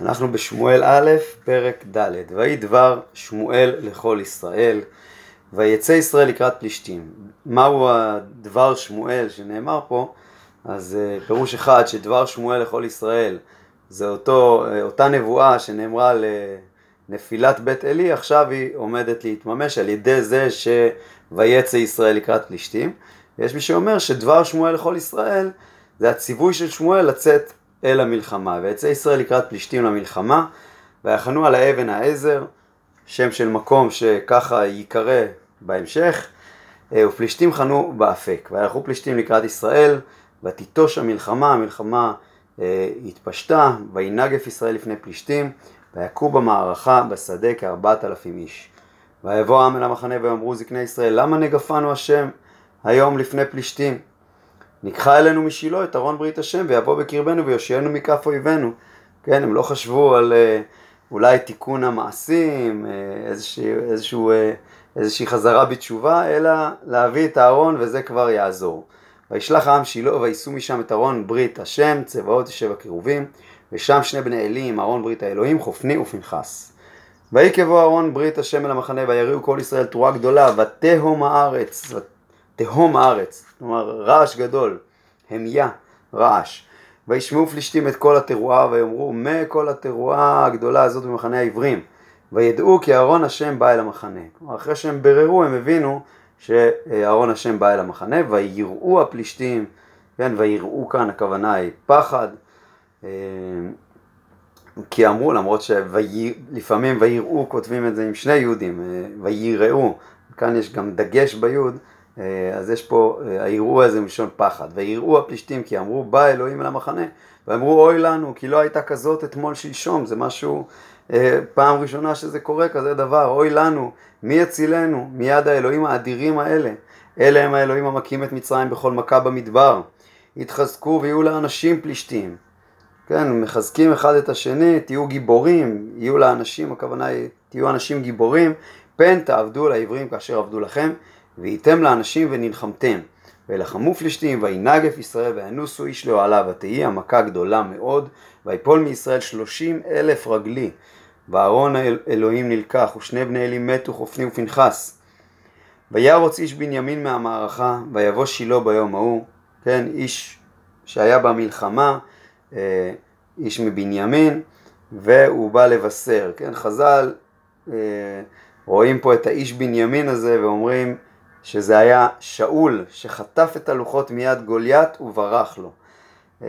אנחנו בשמואל א', פרק ד', ויהי דבר שמואל לכל ישראל, ויצא ישראל לקראת פלישתים. מהו הדבר שמואל שנאמר פה? אז uh, פירוש אחד שדבר שמואל לכל ישראל זה אותו, uh, אותה נבואה שנאמרה לנפילת בית עלי, עכשיו היא עומדת להתממש על ידי זה שויצא ישראל לקראת פלישתים. ויש מי שאומר שדבר שמואל לכל ישראל זה הציווי של שמואל לצאת אל המלחמה. ויצא ישראל לקראת פלישתים למלחמה, ויחנו על האבן העזר, שם של מקום שככה ייקרא בהמשך, אה, ופלישתים חנו באפק. והלכו פלישתים לקראת ישראל, ותיטוש המלחמה, המלחמה אה, התפשטה, וינגף ישראל לפני פלישתים, ויכו במערכה בשדה כארבעת אלפים איש. ויבוא העם אל המחנה ויאמרו זקני ישראל, למה נגפנו השם היום לפני פלישתים? ניקחה אלינו משילה את ארון ברית השם ויבוא בקרבנו ויושיענו מכף אויבינו. כן, הם לא חשבו על אה, אולי תיקון המעשים, אה, איזושהי, איזשהו, אה, איזושהי חזרה בתשובה, אלא להביא את הארון וזה כבר יעזור. וישלח העם שילה ויישאו משם את ארון ברית השם, צבאות ישב הקירובים, ושם שני בני עלי עם ארון ברית האלוהים, חופני ופנחס. ויהי כבוא ארון ברית השם אל המחנה, ויריעו כל ישראל תרועה גדולה, ותהום הארץ, תהום הארץ, כלומר רעש גדול, המיה, רעש. וישמעו פלישתים את כל התרועה ויאמרו מה כל התרועה הגדולה הזאת במחנה העברים וידעו כי אהרון השם בא אל המחנה. כלומר אחרי שהם בררו הם הבינו שאהרון השם בא אל המחנה ויראו הפלישתים, כן, ויראו כאן הכוונה היא פחד אה, כי אמרו למרות שלפעמים ויראו כותבים את זה עם שני יהודים אה, ויראו כאן יש גם דגש ביוד אז יש פה, אה, היראו הזה מלשון פחד. ויראו הפלישתים כי אמרו בא אלוהים אל המחנה. ואמרו אוי לנו כי לא הייתה כזאת אתמול שלשום. זה משהו, אה, פעם ראשונה שזה קורה כזה דבר. אוי לנו, מי יצילנו מיד האלוהים האדירים האלה. אלה הם האלוהים המכים את מצרים בכל מכה במדבר. יתחזקו ויהיו לאנשים פלישתים. כן, מחזקים אחד את השני, תהיו גיבורים, יהיו לאנשים, הכוונה היא, תהיו אנשים גיבורים, פן תעבדו לעברים כאשר עבדו לכם. והייתם לאנשים ונלחמתם. ולחמו פלישתים, וינגף ישראל, וינוסו איש לאוהלה, ותהי המכה גדולה מאוד, ויפול מישראל שלושים אלף רגלי. ואהרון אלוהים נלקח, ושני בני אלי מתו, חופני ופנחס. וירוץ איש בנימין מהמערכה, ויבוא שילה ביום ההוא, כן, איש שהיה במלחמה, אה, איש מבנימין, והוא בא לבשר, כן, חז"ל אה, רואים פה את האיש בנימין הזה ואומרים שזה היה שאול שחטף את הלוחות מיד גוליית וברח לו. אה,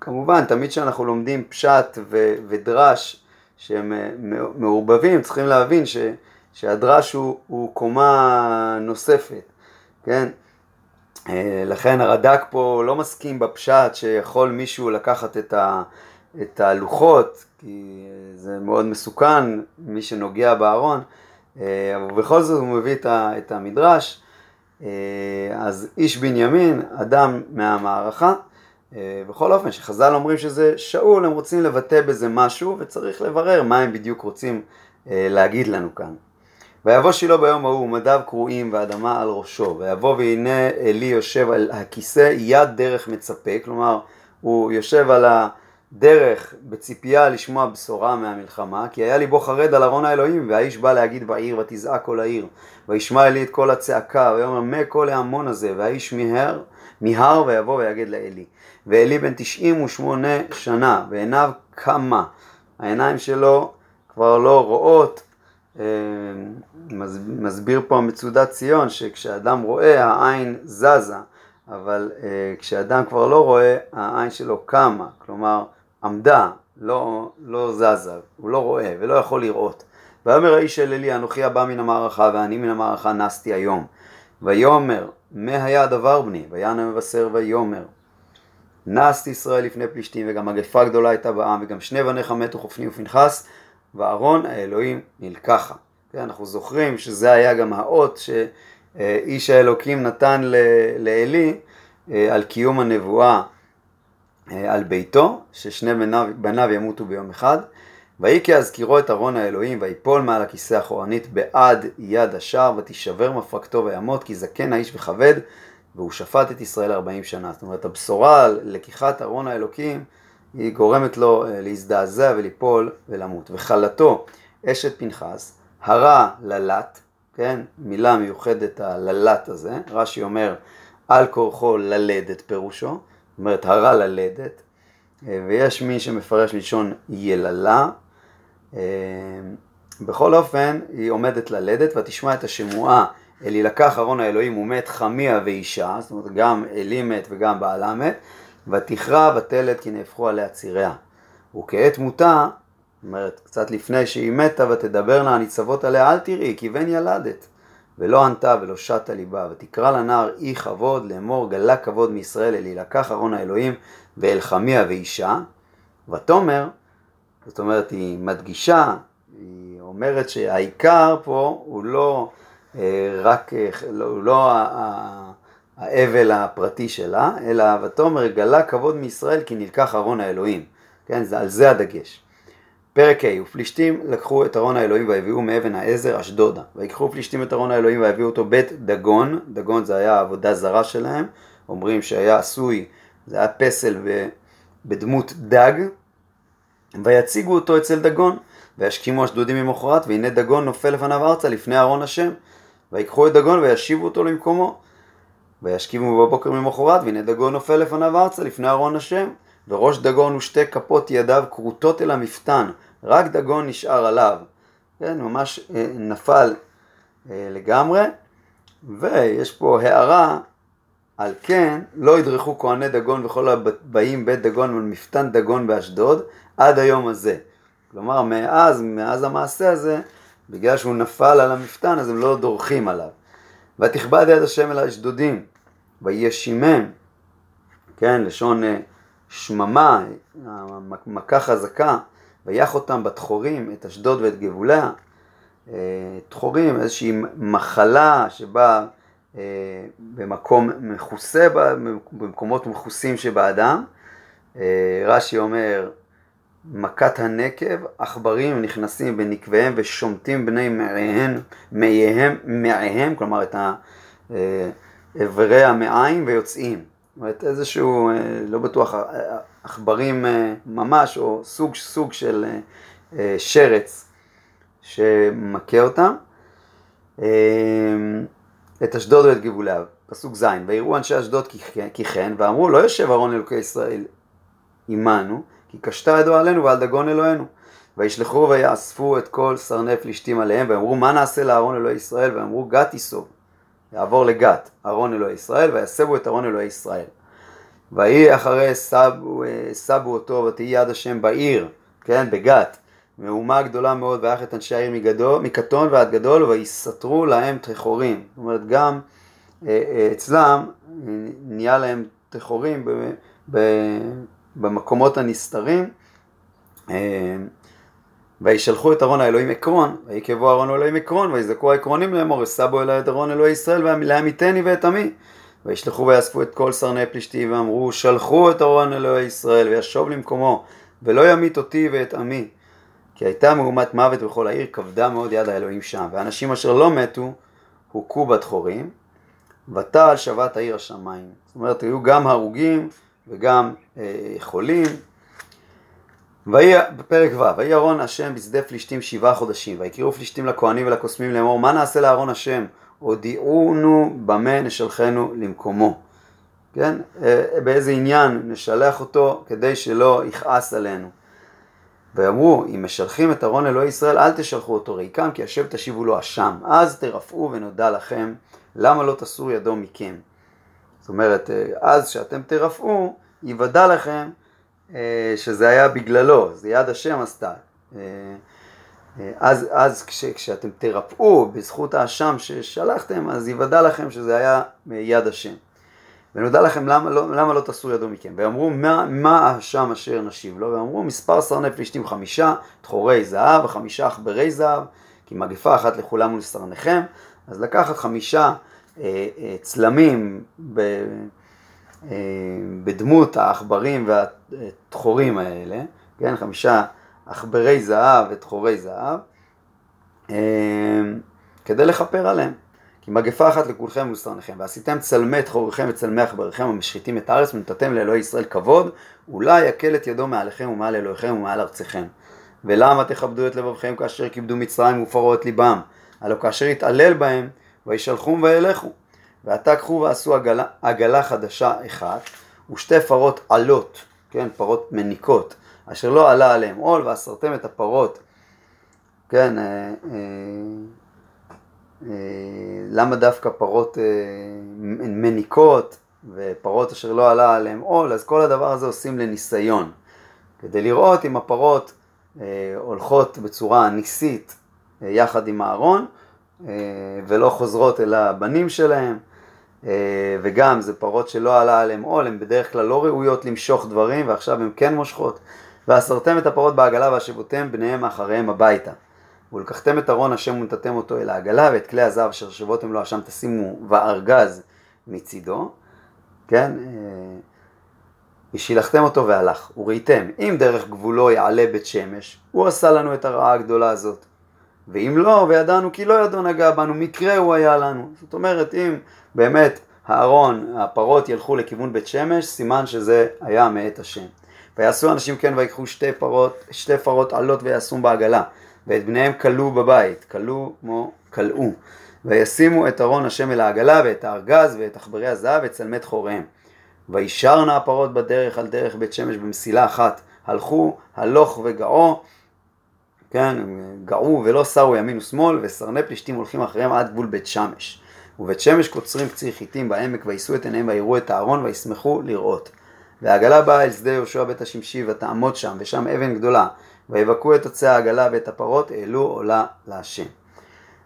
כמובן, תמיד כשאנחנו לומדים פשט ו- ודרש שהם אה, מעורבבים, צריכים להבין ש- שהדרש הוא, הוא קומה נוספת, כן? אה, לכן הרד"ק פה לא מסכים בפשט שיכול מישהו לקחת את, ה- את הלוחות, כי זה מאוד מסוכן, מי שנוגע בארון. אה, אבל בכל זאת הוא מביא את המדרש, אה, אז איש בנימין, אדם מהמערכה, אה, בכל אופן, שחז"ל אומרים שזה שאול, הם רוצים לבטא בזה משהו, וצריך לברר מה הם בדיוק רוצים להגיד לנו כאן. ויבוא שילה ביום ההוא, ומדיו קרועים ואדמה על ראשו, ויבוא והנה אלי יושב על הכיסא יד דרך מצפה, כלומר הוא יושב על ה... דרך בציפייה לשמוע בשורה מהמלחמה, כי היה ליבו חרד על ארון האלוהים, והאיש בא להגיד בעיר, ותזעק כל העיר, וישמע אלי את כל הצעקה, ויאמר מה כל ההמון הזה, והאיש מיהר, מיהר ויבוא ויגד לאלי. ואלי בן תשעים ושמונה שנה, ועיניו קמה, העיניים שלו כבר לא רואות, אה, מסביר פה מצודת ציון, שכשאדם רואה העין זזה, אבל אה, כשאדם כבר לא רואה, העין שלו קמה, כלומר עמדה, לא, לא זזה, הוא לא רואה ולא יכול לראות. ויאמר האיש אל אלי אנוכי הבא מן המערכה ואני מן המערכה נסתי היום. ויאמר מה היה הדבר בני? ויען המבשר ויאמר נסתי ישראל לפני פלישתים וגם מגפה גדולה הייתה בעם וגם שני בניך מתו חופני ופנחס וארון האלוהים נלקחה. כן, אנחנו זוכרים שזה היה גם האות שאיש האלוקים נתן לעלי אה, על קיום הנבואה אה, על ביתו, ששני בניו, בניו ימותו ביום אחד. ויהי כי אזכירו את ארון האלוהים, ויפול מעל הכיסא אחורנית בעד יד השער, ותישבר מפרקתו וימות, כי זקן האיש וכבד, והוא שפט את ישראל ארבעים שנה. זאת אומרת, הבשורה על לקיחת ארון האלוקים היא גורמת לו להזדעזע וליפול ולמות. וחלתו אשת פנחס, הרע ללט, כן, מילה מיוחדת הללט הזה, רש"י אומר על כורחו ללדת פירושו, אומרת הרע ללדת, ויש מי שמפרש לישון יללה, בכל אופן היא עומדת ללדת ותשמע את השמועה אל יילקח ארון האלוהים ומת חמיה ואישה, זאת אומרת גם אלי מת וגם בעלה מת, ותכרע ותלת כי נהפכו עליה ציריה. וכעת מותה, זאת אומרת קצת לפני שהיא מתה ותדברנה הניצבות עליה אל תראי כי בן ילדת. ולא ענתה ולא שטה ליבה, ותקרא לנער אי כבוד לאמור גלה כבוד מישראל אל יילקח ארון האלוהים ואל חמיה ואישה, ותאמר, זאת אומרת היא מדגישה, היא אומרת שהעיקר פה הוא לא אה, רק, אה, לא, הוא לא האבל הפרטי שלה, אלא ותאמר גלה כבוד מישראל כי נלקח ארון האלוהים, כן, זה, על זה הדגש. פרק ה' ופלישתים לקחו את ארון האלוהים והביאו מאבן העזר אשדודה. ויקחו פלישתים את ארון האלוהים והביאו אותו בית דגון, דגון זה היה עבודה זרה שלהם, אומרים שהיה עשוי, זה היה פסל בדמות דג. ויציגו אותו אצל דגון וישכימו אשדודים ממחרת והנה דגון נופל לפניו ארצה לפני ארון השם. ויקחו את דגון וישיבו אותו למקומו. וישכימו בבוקר ממחרת והנה דגון נופל לפניו ארצה לפני ארון השם וראש דגון ושתי כפות ידיו כרותות אל המפתן, רק דגון נשאר עליו. כן, ממש אה, נפל אה, לגמרי. ויש פה הערה, על כן לא ידרכו כהני דגון וכל הבאים בית דגון מפתן דגון באשדוד עד היום הזה. כלומר, מאז, מאז המעשה הזה, בגלל שהוא נפל על המפתן, אז הם לא דורכים עליו. ותכבד יד השם אל האשדודים, וישימם, כן, לשון אה, שממה, מכה חזקה, ויח אותם בתחורים, את אשדוד ואת. תחורים, אה, איזושהי מחלה שבאה אה, במקום מכוסה, במקומות מכוסים שבאדם. אה, רש"י אומר, מכת הנקב, עכברים נכנסים בנקביהם ושומטים בני מעיהם, מעיהם, מעיהם, כלומר את איברי המעיים ויוצאים. אומרת, איזשהו, אה, לא בטוח, אה, עכברים אה, ממש, או סוג, סוג של שרץ שמכה אותם. את אשדוד ואת גבוליה, פסוק ז', ויראו אנשי אשדוד כי כן, ואמרו לא יושב ארון אלוקי ישראל עמנו, כי קשתה ידו עלינו ועל דגון אלוהינו. וישלחו ויאספו את כל סרני פלישתים עליהם, ואמרו מה נעשה לארון אלוהי ישראל, ואמרו גת ייסוב. יעבור לגת, ארון אלוהי ישראל, ויסבו את ארון אלוהי ישראל. ויהי אחרי סבו, סבו אותו ותהי יד השם בעיר, כן, בגת, מהומה גדולה מאוד ויח את אנשי העיר מגדול, מקטון ועד גדול ויסתרו להם תחורים. זאת אומרת גם אה, אה, אצלם נהיה להם תחורים במקומות הנסתרים. וישלחו את ארון האלוהים עקרון, ויקבו ארון האלוהים עקרון, ויזעקו העקרונים לאמור, וסבו אלי את ארון אלוהי ישראל, לעמיתני ואת עמי. וישלחו ויאספו את כל סרני פלישתי, ואמרו, שלחו את ארון אלוהי ישראל, וישוב למקומו, ולא ימית אותי ואת עמי. כי הייתה מהומת מוות בכל העיר, כבדה מאוד יד האלוהים שם. ואנשים אשר לא מתו, הוכו בתחורים, ותעל שבת העיר השמיים. זאת אומרת, היו גם הרוגים וגם אה, חולים. בפרק ו', ויהי אהרון השם בשדה פלישתים שבעה חודשים, ויקראו פלישתים לכהנים ולקוסמים לאמור, מה נעשה לאהרון השם? הודיעונו במה נשלחנו למקומו. כן? אה, באיזה עניין נשלח אותו כדי שלא יכעס עלינו. ואמרו, אם משלחים את ארון אלוהי ישראל, אל תשלחו אותו ריקם, כי השב תשיבו לו אשם. אז תרפאו ונודע לכם, למה לא תסור ידו מכם. זאת אומרת, אה, אז שאתם תרפאו, יוודע לכם שזה היה בגללו, זה יד השם עשתה. אה, אז, אז כש, כשאתם תרפאו בזכות האשם ששלחתם, אז יוודע לכם שזה היה מיד השם. ונודע לכם למה לא, למה לא תעשו ידו מכם. ואמרו מה, מה האשם אשר נשיב לו? ואמרו מספר סרני פלישתים חמישה, תחורי זהב וחמישה עכברי זהב, כי מגפה אחת לכולם ולסרניכם. אז לקחת חמישה אה, אה, צלמים ב, אה, בדמות העכברים והתחורים האלה, כן, חמישה עכברי זהב ותחורי זהב, אה, כדי לכפר עליהם. כי מגפה אחת לכולכם ולשרניכם, ועשיתם צלמי את וצלמי עכבריכם המשחיתים את הארץ ונתתם לאלוהי ישראל כבוד, אולי יקל את ידו מעליכם ומעל אלוהיכם ומעל ארציכם. ולמה תכבדו את לבבכם כאשר כיבדו מצרים ופרעו את ליבם? הלא כאשר יתעלל בהם, וישלחום וילכו. ועתה קחו ועשו עגלה, עגלה חדשה אחת, ושתי פרות עלות, כן, פרות מניקות, אשר לא עלה עליהם עול, ואסרתם את הפרות, כן, אה, אה, אה, למה דווקא פרות אה, מניקות ופרות אשר לא עלה עליהם עול, אז כל הדבר הזה עושים לניסיון, כדי לראות אם הפרות אה, הולכות בצורה ניסית אה, יחד עם הארון אה, ולא חוזרות אל הבנים שלהם. אה, וגם זה פרות שלא עלה עליהם עול, הן בדרך כלל לא ראויות למשוך דברים ועכשיו הן כן מושכות. ואסרתם את הפרות בעגלה והשבותם בניהם אחריהם הביתה. ולקחתם את ארון השם ונתתם אותו אל העגלה ואת כלי הזהב אשר שבותם לו השם תשימו וארגז מצידו, כן, אה, ושילחתם אותו והלך, וראיתם, אם דרך גבולו יעלה בית שמש, הוא עשה לנו את הרעה הגדולה הזאת. ואם לא, וידענו כי לא ידו נגע בנו, מקרה הוא היה לנו. זאת אומרת, אם באמת הארון, הפרות ילכו לכיוון בית שמש, סימן שזה היה מאת השם. ויעשו אנשים כן ויקחו שתי פרות, שתי פרות עלות ויעשום בעגלה, ואת בניהם כלו בבית, כלו כמו כלאו. וישימו את ארון השם אל העגלה ואת הארגז ואת עכברי הזהב ואת צלמי חוריהם. וישרנה הפרות בדרך על דרך בית שמש במסילה אחת, הלכו הלוך וגאו, כן, גאו ולא סרו ימין ושמאל, וסרני פלישתים הולכים אחריהם עד גבול בית שמש. ובית שמש קוצרים קציר חיטים בעמק, ויישאו את עיניהם ויראו את הארון, וישמחו לראות. והעגלה באה אל שדה יהושע בית השמשי, ותעמוד שם, ושם אבן גדולה, ויבקעו את עצי העגלה ואת הפרות, העלו עולה להשם.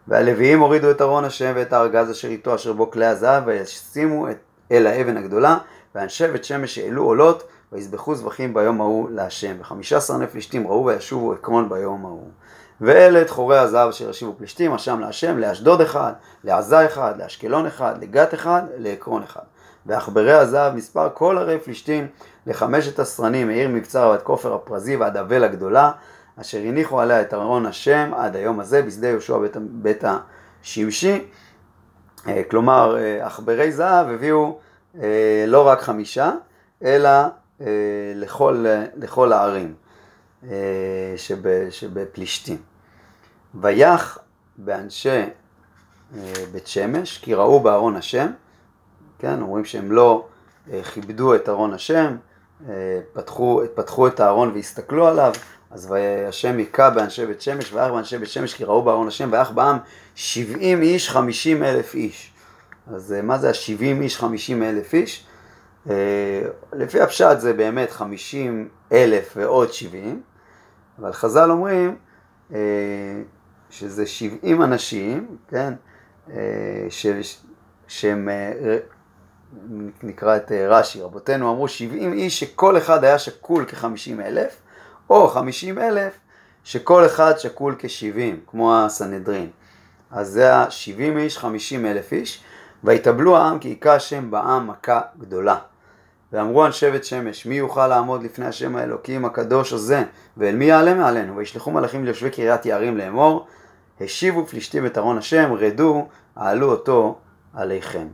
והלוויים הורידו את ארון השם ואת הארגז אשר איתו אשר בו כלי הזהב, וישימו את אל האבן הגדולה, ואנשי בית שמש העלו עולות, ויזבחו זבחים ביום ההוא להשם. וחמישה עשר נפש פלישתים ראו וישובו עקרון ביום ההוא. ואלה את חורי הזהב אשר ישיבו פלישתים, אשם להשם, לאשדוד אחד, לעזה אחד, לאשקלון אחד, לגת אחד, לעקרון אחד. ועכברי הזהב מספר כל ערי פלישתים לחמשת הסרנים, העיר מבצר ועד כופר הפרזי ועד אבל הגדולה, אשר הניחו עליה את ארון השם עד היום הזה, בשדה יהושע בית, בית השמשי. אה, כלומר, אה, עכברי זהב הביאו אה, לא רק חמישה, אלא לכל, לכל הערים שב, שבפלישתים. ויח באנשי בית שמש, כי ראו בארון השם, כן, אומרים שהם לא כיבדו את ארון השם, פתחו, פתחו את הארון והסתכלו עליו, אז והשם היכה באנשי בית שמש, ויח באנשי בית שמש כי ראו בארון השם, ויח בעם שבעים איש, חמישים אלף איש. אז מה זה השבעים איש, חמישים אלף איש? לפי הפשט זה באמת חמישים אלף ועוד שבעים, אבל חז"ל אומרים שזה שבעים אנשים, כן, ש, שהם, נקרא את רש"י, רבותינו אמרו שבעים איש שכל אחד היה שקול כחמישים אלף, או חמישים אלף שכל אחד שקול כשבעים, כמו הסנהדרין. אז זה השבעים איש, חמישים אלף איש, ויתאבלו העם כי היכה השם בעם מכה גדולה. ואמרו אנשי בית שמש, מי יוכל לעמוד לפני השם האלוקים הקדוש הזה, ואל מי יעלה מעלינו? וישלחו מלאכים ליושבי קריית יערים לאמור, השיבו פלישתים את ארון השם, רדו, העלו אותו עליכם.